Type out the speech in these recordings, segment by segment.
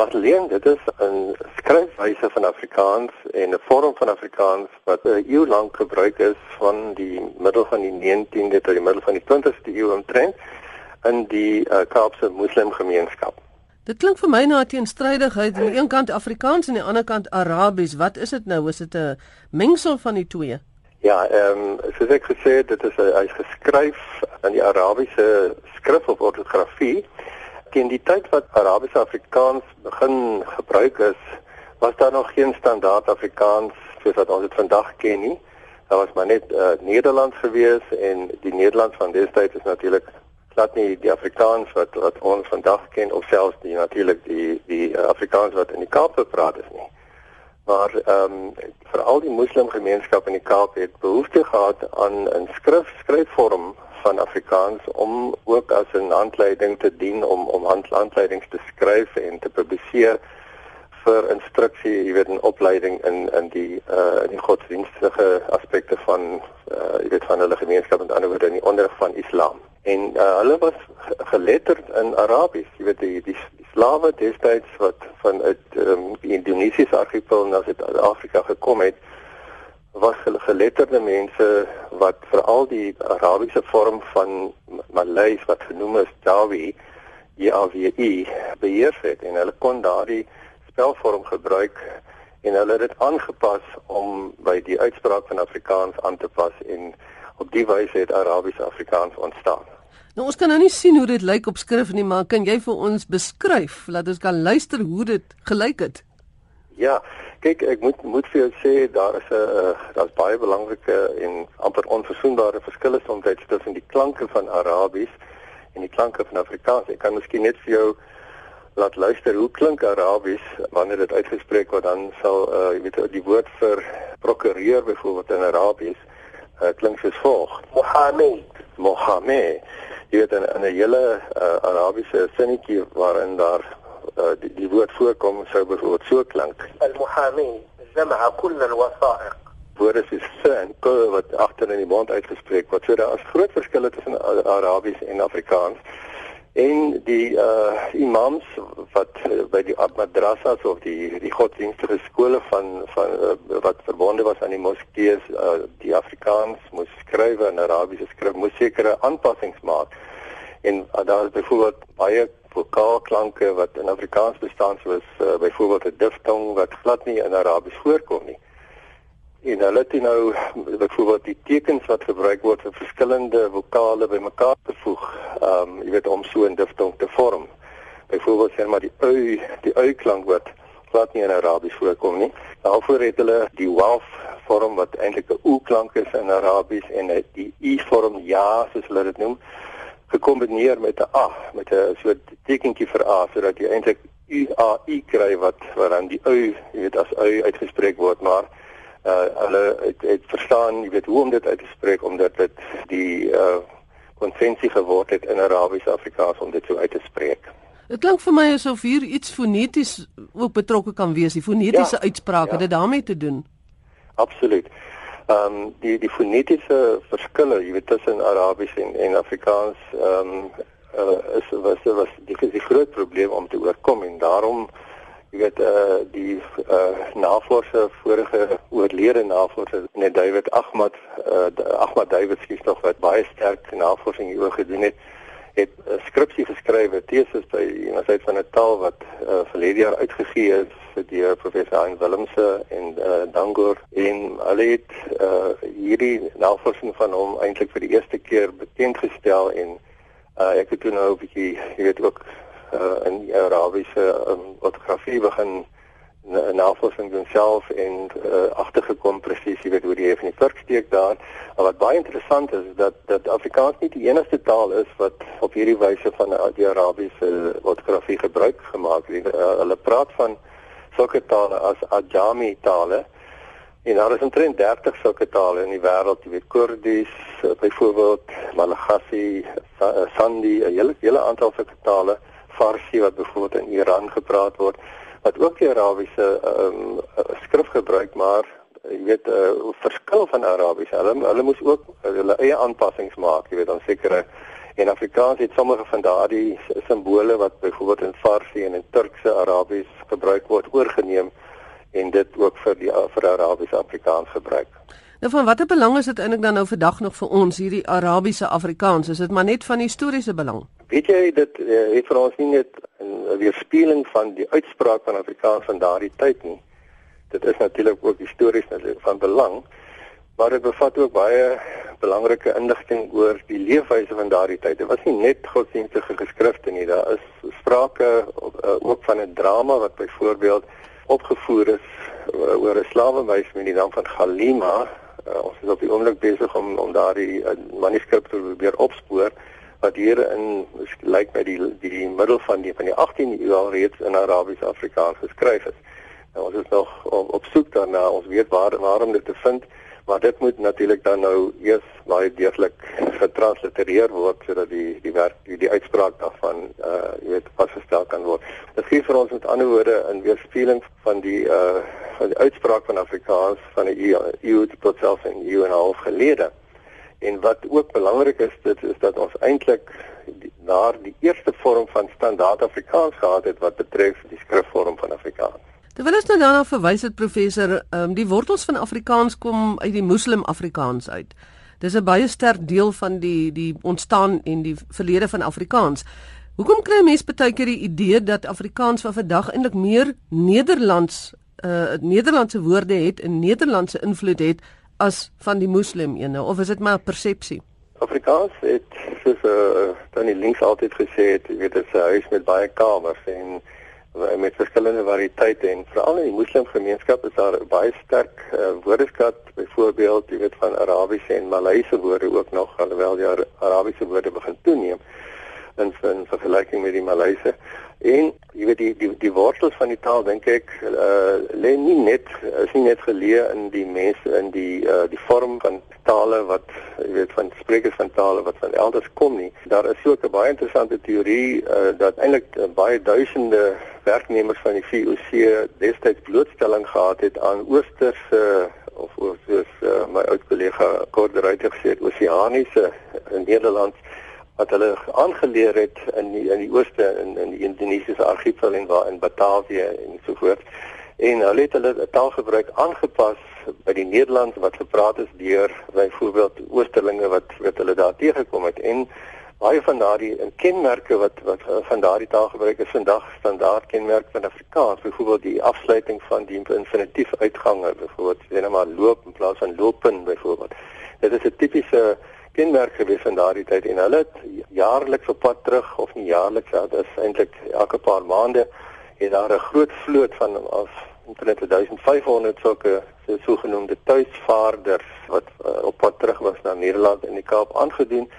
Madeleine, dit is 'n skryfwyse van Afrikaans en 'n vorm van Afrikaans wat 'n eeu lank gebruik is van die middel van die 19de tot die middel van die 20ste eeu omtrent in die uh, Kaapse moslimgemeenskap. Dit klink vir my na 'n teenstrydigheid aan die een kant Afrikaans en aan die ander kant Arabies. Wat is dit nou? Is dit 'n mengsel van die twee? Ja, ehm um, soos ek gesê het, dit is hy's geskryf in die Arabiese skrif of ortografie teen die tyd wat Arabiese Afrikaans begin gebruik is, was daar nog geen standaard Afrikaans soos wat ons dit vandag ken nie. Daar was maar net uh, Nederlands gewees en die Nederlands van destyds is natuurlik glad nie die Afrikaans wat wat ons vandag ken of selfs die natuurlik die die uh, Afrikaans wat in die Kaap gepraat is nie. Maar ehm um, veral die moslimgemeenskap in die Kaap het behoefte gehad aan 'n skrif skryfvorm van Afrikaans om ook as 'n handleiding te dien om om handleidings te skryf en te publiseer vir instruksie, jy weet 'n opleiding in in die uh in die godsdienstige aspekte van uh jy weet van hulle gemeenskap en ander woorde in die onderrig van Islam. En uh hulle was geletterd in Arabies, jy weet die, die slawe destyds wat van uit um, die Indonesiese argipel na Suid-Afrika gekom het was geletterde mense wat veral die Arabiese vorm van Malays wat genoem is Jawi JAWI beheer het en hulle kon daardie spelvorm gebruik en hulle het dit aangepas om by die uitspraak van Afrikaans aan te pas en op die wyse het Arabiese Afrikaans ontstaan. Nou ons kan nou nie sien hoe dit lyk op skrif nie, maar kan jy vir ons beskryf laat ons kan luister hoe dit gelyk het? Ja, kyk ek moet moet vir jou sê daar is 'n uh, daar's baie belangrike en amper onverzoenbare verskille soms tussen die klanke van Arabies en die klanke van Afrikaans. Ek kan miskien net vir jou laat luister hoe klink Arabies wanneer dit uitgespreek word dan sal uh, jy weet die woord vir prokureur byvoorbeeld in Arabies uh, klink soos volg. Mohammed, Mohammed. Jy weet in 'n hele uh, Arabiese sinnetjie waarin daar uh, die, die woord voorkom sou byvoorbeeld so klink. Al-Muhami jama'a kull al-wasa'iq. Woorde soos se en ko wat agter in die mond uitgespreek word. So daar is groot verskille tussen Arabies en Afrikaans. En die uh imams wat uh, by die madrassas of die die godsdienstige skole van van uh, wat verbonde was aan die moskeeë uh, die Afrikaans moes skryf en Arabiese skryf moes sekere aanpassings maak. En uh, daar is byvoorbeeld baie vokaalklanke wat in Afrikaans bestaan soos uh, byvoorbeeld 'n diftong wat glad nie in Arabies voorkom nie. En hulle het nou byvoorbeeld die tekens wat gebruik word vir verskillende vokale bymekaar te voeg, ehm um, jy weet om so 'n diftong te vorm. Byvoorbeeld sê maar die u, die u klank wat glad nie in Arabies voorkom nie. Daarvoor het hulle die waf vorm wat eintlik 'n u klank is in Arabies en die i vorm ja soos hulle dit noem gekombineer met 'n a met 'n soort tekentjie vir a sodat jy eintlik u a i kry wat wat dan die u jy weet as u uitgespreek word maar uh hulle het, het verstaan jy weet hoe om dit uit te spreek omdat dit die uh konsensie geword het in Arabies Afrikaans om dit so uit te spreek. Dit klink vir my asof hier iets foneties ook betrokke kan wees, die fonetiese ja, uitsprake, ja. dit daarmee te doen. Absoluut. Ehm um, die die fonetiese verskille, jy weet tussen Arabies en en Afrikaans ehm um, uh, is was was die die groot probleem om te oorkom en daarom jy weet eh uh, die eh uh, navorser vorige oorlede navorser net David Ahmad eh uh, Ahmad David skiet nog wat baie sterk navorsing hieroor gedoen het het 'n skripsie geskryf, 'n teses by Universiteit van Natal wat uh, verlede jaar uitgegee is deur professor Hein Willemse en uh, Dangor. En hulle het uh, hierdie navorsing van hom eintlik vir die eerste keer bekend gestel en uh, ek het toe nou 'n bietjie jy weet ook uh, in Arabiese um, ortografie begin navorsing doen self en uh, agtergekom presies weet hoe die hef in die vurk steek daar. Maar wat baie interessant is, dat dat Afrikaans nie die enigste taal is wat op hierdie wyse van die Arabiese ortografie gebruik gemaak word. Uh, hulle praat van sulke tale as Ajami tale. En daar is omtrent 30 sulke tale in die wêreld, jy weet Kurdies, uh, byvoorbeeld Malagasy, Sandi, 'n hele hele aantal sulke tale, Farsi wat byvoorbeeld in Iran gepraat word wat ook die Arabiese um, skrif gebruik maar jy weet 'n uh, verskil van Arabies. Hulle hulle moes ook hulle eie aanpassings maak, jy weet, dan sekere En Afrikaans het sommige van daardie simbole wat byvoorbeeld in Farsi en in Turkse Arabies gebruik word oorgeneem en dit ook vir die vir Arabiese Afrikaans gebruik. Nou van watter belang is dit eintlik dan nou vandag nog vir ons hierdie Arabiese Afrikaans? Is dit maar net van historiese belang? Weet jy dit uh, het vir ons nie net 'n weerspieëling van die uitspraak van Afrikaans van daardie tyd nie. Dit is natuurlik ook histories van belang, maar dit bevat ook baie belangrike inligting oor die leefwyse van daardie tyd. Dit was nie net godsdienstige geskrifte nie, daar is sprake uh, ook van 'n drama wat byvoorbeeld opgevoer is uh, oor 'n slawemeis met die naam van Galima. Uh, ons is op die oomblik besig om om daardie uh, manuskrip te probeer opspoor wat hier in lyk met die die middel van die van die 18de eeu al reeds in Arabies Afrikaans geskryf is. Nou, ons is nog op, op soek daarna, ons weet waar waarom dit te vind maar dit moet natuurlik dan nou eers baie deeglik getranslitereer word sodat die die werk die, die uitspraak daarvan uh jy weet vasgestel kan word. Dit gee vir ons met ander woorde 'n weerspieëling van die uh van die uitspraak van Afrikaans van die EU tot selfs in EU en al gelede. En wat ook belangrik is dit is dat ons eintlik daar die eerste vorm van standaard Afrikaans gehad het wat betref die skrifvorm. Terwyl ons nou daarna verwys het professor, um, die wortels van Afrikaans kom uit die Moslem Afrikaans uit. Dis 'n baie sterk deel van die die ontstaan en die verlede van Afrikaans. Hoekom kry mense baie keer die idee dat Afrikaans van vandag eintlik meer Nederlands uh Nederlandse woorde het en Nederlandse invloed het as van die Moslem ene of is dit maar persepsie? Afrikaans het soos uh dan die links altyd gesê het, jy weet dit is 'n huis met baie kamers en met verskillende variëteite en veral in die moslimgemeenskap is daar baie sterk uh, woordeskat byvoorbeeld jy weet van Arabiese en Maleise woorde ook nog alhoewel die Arabiese woorde begin toeneem in, in vergelyking met die Maleise. En jy weet die die die wortels van die taal dink ek uh, lê nie net is nie net geleë in die mense in die uh, die vorm van tale wat jy weet van sprekers van tale wat van elders kom nie. Daar is so 'n baie interessante teorie uh, dat eintlik uh, baie duisende werknemers van die VOC destyds blootstelling gehad het aan oosterse of soos uh, my oud kollega Korderuiter gesê het oseaniese in Nederland wat hulle aangeleer het in die, in die ooste in in die Indonesiese argipel en waar in Batavië en so voort. En hulle het hulle taalgebruik aangepas by die Nederlands wat gepraat is deur byvoorbeeld oosterlinge wat wat hulle daar tegekom het. En baie van daardie kenmerke wat wat van daardie taal gebruik is vandag standaard kenmerk van Afrikaans. Byvoorbeeld die afsluiting van die infinitief uitgange byvoorbeeld sê net maar loop in plaas van lopen byvoorbeeld. Dit is 'n tipiese kenmerk gewees van daardie tyd en hulle het jaarliks op pad terug of nie jaarliks ja dit is eintlik elke paar maande het daar 'n groot vloot van of omtrent 1500 sulke so sogenaamde tuisvaarders wat uh, op pad terug was na Nederland en die Kaap aangedoen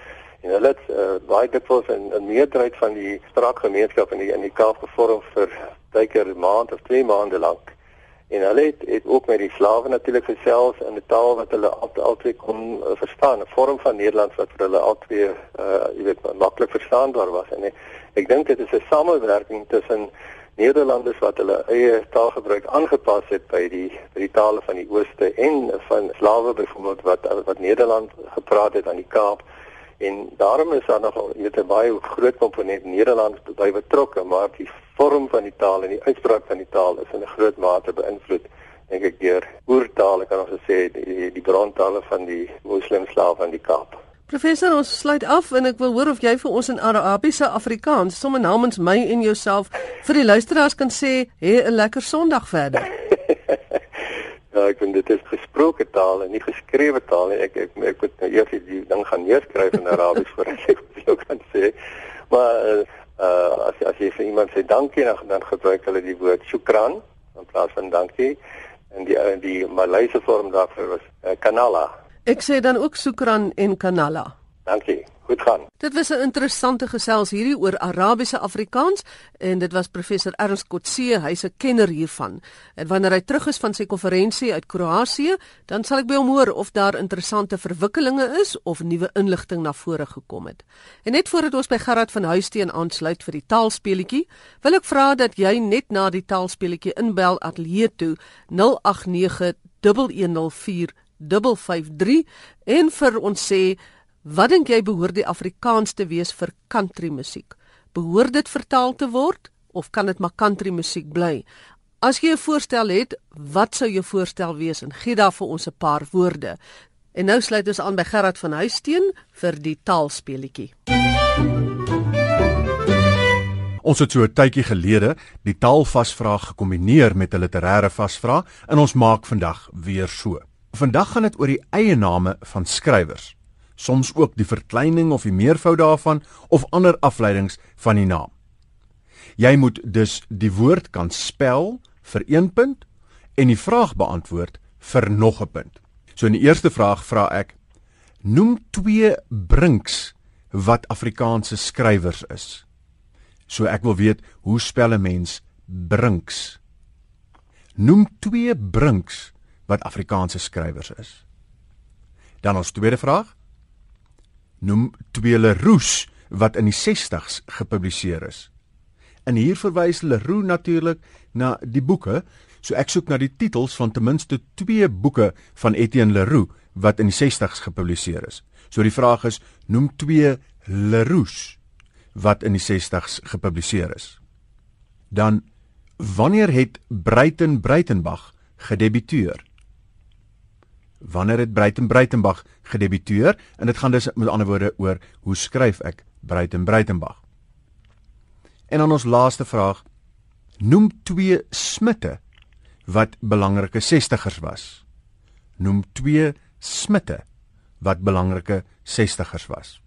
En hulle het uh, baie dikwels in 'n meerderheid van die straatgemeenskap in die in die Kaap gevorm vir tydker 'n maand of 2 maande lank. En hulle het, het ook met die slawe natuurlik gesels in 'n taal wat hulle altyd kon uh, verstaan, 'n vorm van Nederlands wat vir hulle altyd uh jy weet maklik verstaanbaar was. En ek, ek dink dit is 'n samewerking tussen Nederlanders wat hulle eie taalgebruik aangepas het by die by die tale van die ooste en van slawe byvoorbeeld wat wat Nederland gepraat het aan die Kaap En daarom is daar nog weet 'n baie groot komponent Nederlands by betrokke, maar die vorm van die taal en die uitspraak van die taal is in 'n groot mate beïnvloed dink ek deur oertale kan ons sê die die brontale van die moslimslawe van die Kaap. Professor, ons sluit af en ek wil hoor of jy vir ons in Arabiese Afrikaans sommer namens my en jouself vir die luisteraars kan sê, "Hê 'n lekker Sondag verder." Ja, ek vind dit is gesproke taal en nie geskrewe taal nie. Ek ek ek moet nou eers die ding gaan neerskryf in Arabies voor ek dit kan sê. Maar uh as as jy vir iemand sê dankie dan dan gebruik hulle die woord shukran in plaas van dankie en die die Maleise vorm daarvoor was uh, kanala. Ek sê dan ook shukran en kanala. Dankie goed gaan. Dit was 'n interessante gesels hierdie oor Arabiese Afrikaans en dit was professor Ernst Kotse, hy's 'n kenner hiervan. En wanneer hy terug is van sy konferensie uit Kroasie, dan sal ek by hom hoor of daar interessante verwikkelinge is of nuwe inligting na vore gekom het. En net voordat ons by Gerard van Huisteen aansluit vir die taalspeletjie, wil ek vra dat jy net na die taalspeletjie inbel ateljee toe 089 104 553 en vir ons sê Wat dink jy behoort die Afrikaans te wees vir country musiek? Behoort dit vertaal te word of kan dit maar country musiek bly? As jy 'n voorstel het, wat sou jou voorstel wees en gee daar vir ons 'n paar woorde. En nou sluit ons aan by Gerard van Huisteen vir die taalspeletjie. Ons het so 'n tydjie gelede die taalvasvraag gekombineer met 'n literêre vasvraag en ons maak vandag weer so. Vandag gaan dit oor die eie name van skrywers. Soms ook die verkleining of die meervoud daarvan of ander afleidings van die naam. Jy moet dus die woord kan spel vir 1 punt en die vraag beantwoord vir nog 'n punt. So in die eerste vraag vra ek: Noem twee brinks wat Afrikaanse skrywers is. So ek wil weet hoe spel 'n mens brinks? Noem twee brinks wat Afrikaanse skrywers is. Dan ons tweede vraag. Noem twee Leroux wat in die 60s gepubliseer is. En hier verwys Leroux natuurlik na die boeke, so ek soek na die titels van ten minste twee boeke van Etienne Leroux wat in die 60s gepubliseer is. So die vraag is, noem twee Leroux wat in die 60s gepubliseer is. Dan wanneer het Breiten Breitenbach gedebuteer? Wanneer het Breiten Breitenbach gedebuteer? En dit gaan dus met ander woorde oor hoe skryf ek Breiten Breitenbach? En dan ons laaste vraag: Noem twee smitte wat belangrike 60ers was. Noem twee smitte wat belangrike 60ers was.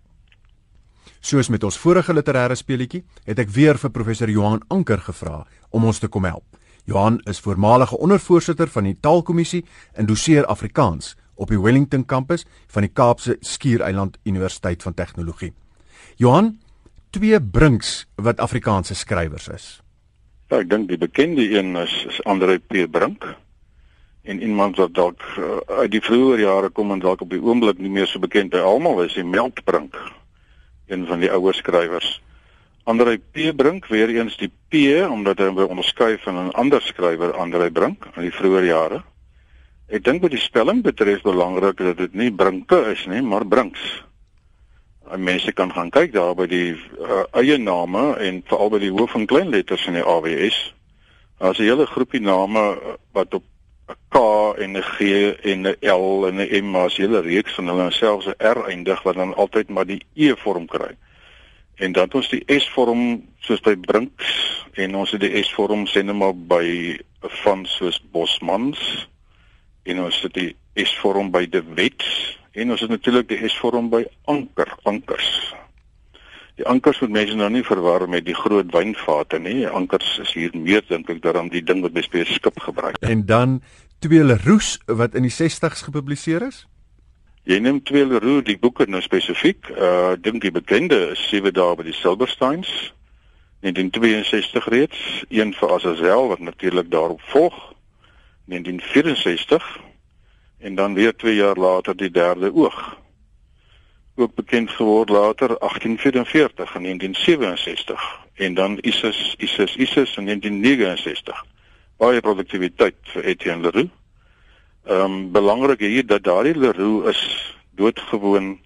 Soos met ons vorige literêre speletjie, het ek weer vir professor Johan Anker gevra om ons te kom help. Johan is voormalige ondervoorsitter van die Taalkommissie en doseer Afrikaans op die Wellington kampus van die Kaapse Skiereiland Universiteit van Tegnologie. Johan, twee brinks wat Afrikaanse skrywers is. Ja, ek dink die bekende een is, is Andre P. Brink en iemand wat dalk uh, uit die vroeë jare kom en dalk op die oomblik nie meer so bekend by almal is, die Melkbrink een van die ouer skrywers. Andrei P Brink weer eens die P omdat hy onderskei van 'n ander skrywer Andrei Brink in die vroeë jare. Ek dink wat die spelling betref belangrik dat dit nie Brinke is nie, maar Brinks. En mense kan gaan kyk daar by die uh, eie name en veral by die hoof en klein letters in die AWS. Daar's 'n hele groepie name wat op 'n K en 'n G en 'n L en 'n M as hele reeks van hulle selfs 'n R eindig wat dan altyd maar die E vorm kry. En dan ons die S vorm soos by Brinks en ons het die S vorm sê net maar by van soos Bosmans en ons het die S vorm by De Wet en ons het natuurlik die S vorm by Anker, Ankers. Die ankers moet mense nou nie verwar met die groot wynvate nie. Ankers is hier meer dink ek daarom die ding wat by 'n skip gebruik. En dan twee Leroux wat in die 60's gepubliseer is? Jy neem twee Leroux die boeke nou spesifiek. Uh dink die bekende sewe dae by die Silversteins. In 1962 reeds, een vir Azazel wat natuurlik daarop volg. 1964 en dan weer 2 jaar later die derde oog ook bekend geword later 1844 en 1967 en dan ISIS ISIS ISIS in 1969 baie produktiwiteit vir Etienne Leroux. Um, belangrik hier dat daardie Leroux is doodgewoon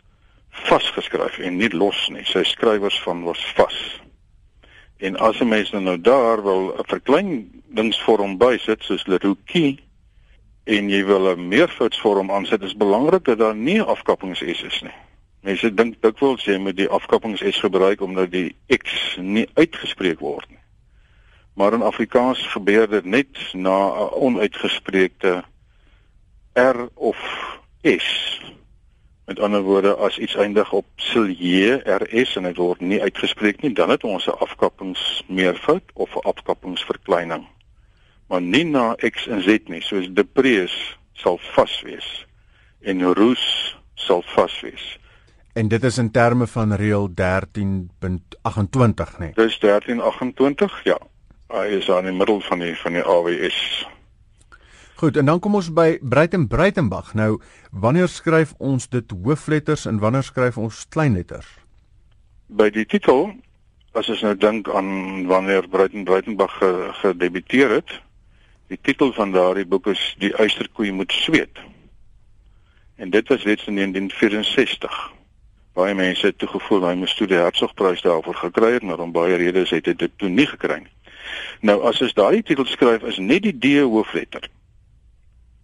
vasgeskryf en nie los nie. Sy skrywers van was vas. En as 'n mens nou daar wil 'n verkleiningsvorm bysit soos Leroux Key en jy wil 'n meervoudsvorm aansit, is belangrik dat daar nie afkappings is nie. Mense dink dikwels jy moet die afkappings S gebruik omdat die X nie uitgespreek word nie. Maar in Afrikaans gebeur dit net na 'n onuitgespreekte R of S. Met ander woorde, as iets eindig op silje RS en dit word nie uitgespreek nie, dan het ons 'n afkappings meervoud of 'n afkappingsverkleining. Maar nie na X en Z nie, soos deprees sal vas wees en roos sal vas wees. En dit is in terme van reël 13.28, nee. Dis 1328, ja. Hy is aan die middel van die van die AWS. Goed, en dan kom ons by Breiten Breitenbach. Nou, wanneer skryf ons dit hoofletters en wanneer skryf ons kleinletters? By die titel, as ons nou dink aan wanneer Breiten Breitenbach gedebuteer het, die titel van daardie boek is Die uisterkoei moet sweet. En dit was reeds in 1964. Baie mense het toegevoel hy moes toe die Hertzogprys daarvoor gekry het, maar om baie redes het hy dit toe nie gekry nie. Nou as ons daardie titel skryf is net die D hoofletter.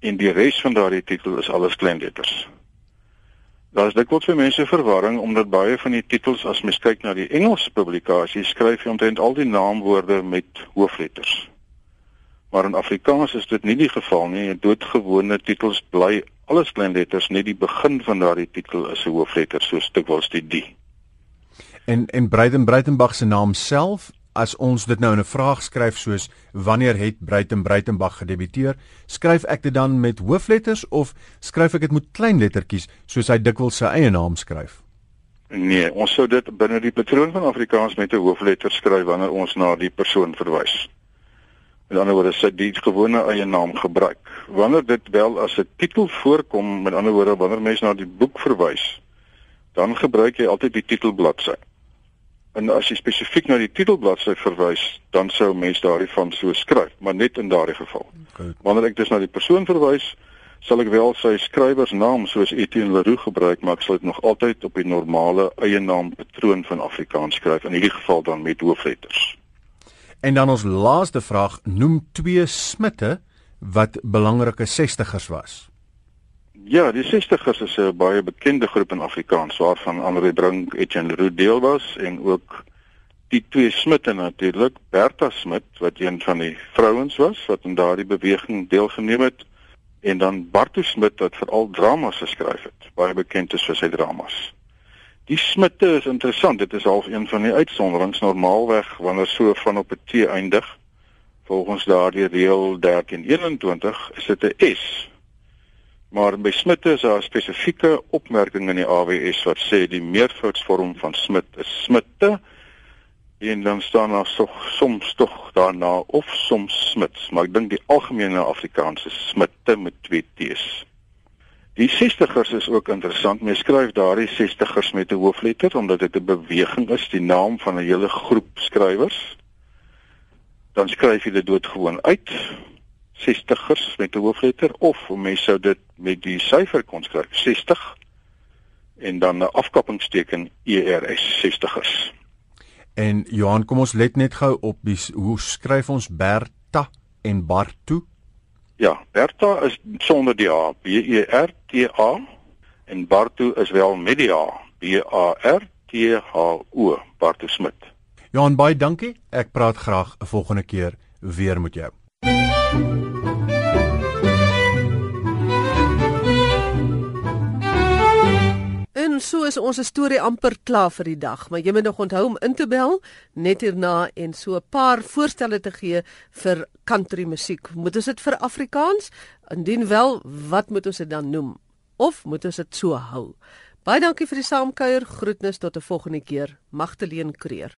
En die res van daardie titel is alles kleinletters. Daar is dikwels vir mense verwarring omdat baie van die titels as mens kyk na die Engelse publikasies skryf jy omtrent al die naamwoorde met hoofletters. Maar in Afrikaans is dit nie die geval nie. Doodgewone titels bly alles klein letters, net die begin van daardie titel is 'n hoofletter soos dikwels die D. En en Breiten Breitenberg se naam self as ons dit nou in 'n vraag skryf soos wanneer het Breiten Breitenberg gedebuteer, skryf ek dit dan met hoofletters of skryf ek dit met klein lettertjies soos hy dikwels sy eie naam skryf? Nee, ons sou dit binne die patroon van Afrikaans met 'n hoofletter skryf wanneer ons na die persoon verwys. Met ander woorde, sy die gewone eie naam gebruik. Wanneer dit wel as 'n titel voorkom, met ander woorde, wanneer mens na die boek verwys, dan gebruik jy altyd die titelbladsy. En as jy spesifiek na die titelbladsy verwys, dan sou mens daardie van so skryf, maar net in daardie geval. Okay. Wanneer ek dus na die persoon verwys, sal ek wel sy skrywersnaam soos Etienne Leroux gebruik, maar ek sal dit nog altyd op die normale eie naam patroon van Afrikaans skryf, in hierdie geval dan met hoofletters. En dan ons laaste vraag, noem twee smitte wat belangrike 60ers was. Ja, die 60ers is 'n baie bekende groep in Afrikaans waarvan Andre Brink, Etienne Leroux deel was en ook die twee smitte natuurlik, Bertha Smit wat een van die vrouens was wat in daardie beweging deelgeneem het en dan Bartu Smit wat veral dramas geskryf het, baie bekend is vir sy dramas. Die smitte is interessant. Dit is half een van die uitsonderings normaalweg wanneer so van op 'n T eindig. Volgens daardie reël 1321 is dit 'n S. Maar by smitte is daar 'n spesifieke opmerking in die AWS wat sê die meervoudsvorm van smit is smitte en dan staan daar so, soms tog daarna of soms smits, maar ek dink die algemene Afrikaanse smitte met twee T's. Die 60ers is ook interessant. Mens skryf daardie 60ers met 'n hoofletter omdat dit 'n beweging is, die naam van 'n hele groep skrywers. Dan skryf jy dit doodgewoon uit. 60ers met 'n hoofletter of mens sou dit met die syfer kon skryf, 60 en dan 'n afkappingsteken ERS 60ers. En Johan, kom ons let net gou op die hoe skryf ons Berta en Bartu? Ja, Bertha is sonder die A, B E R T A en Bartu is wel met die A, B A R T H O, Bartu Smit. Johan, baie dankie. Ek praat graag 'n volgende keer weer met jou. En so is ons storie amper klaar vir die dag, maar jy moet nog onthou om in te bel net hierna en so 'n paar voorstelle te gee vir country musiek. Moet ons dit vir Afrikaans? Indien wel, wat moet ons dit dan noem? Of moet ons dit so hou? Baie dankie vir die saamkuier. Groetnis tot 'n volgende keer. Magteleen Kreer.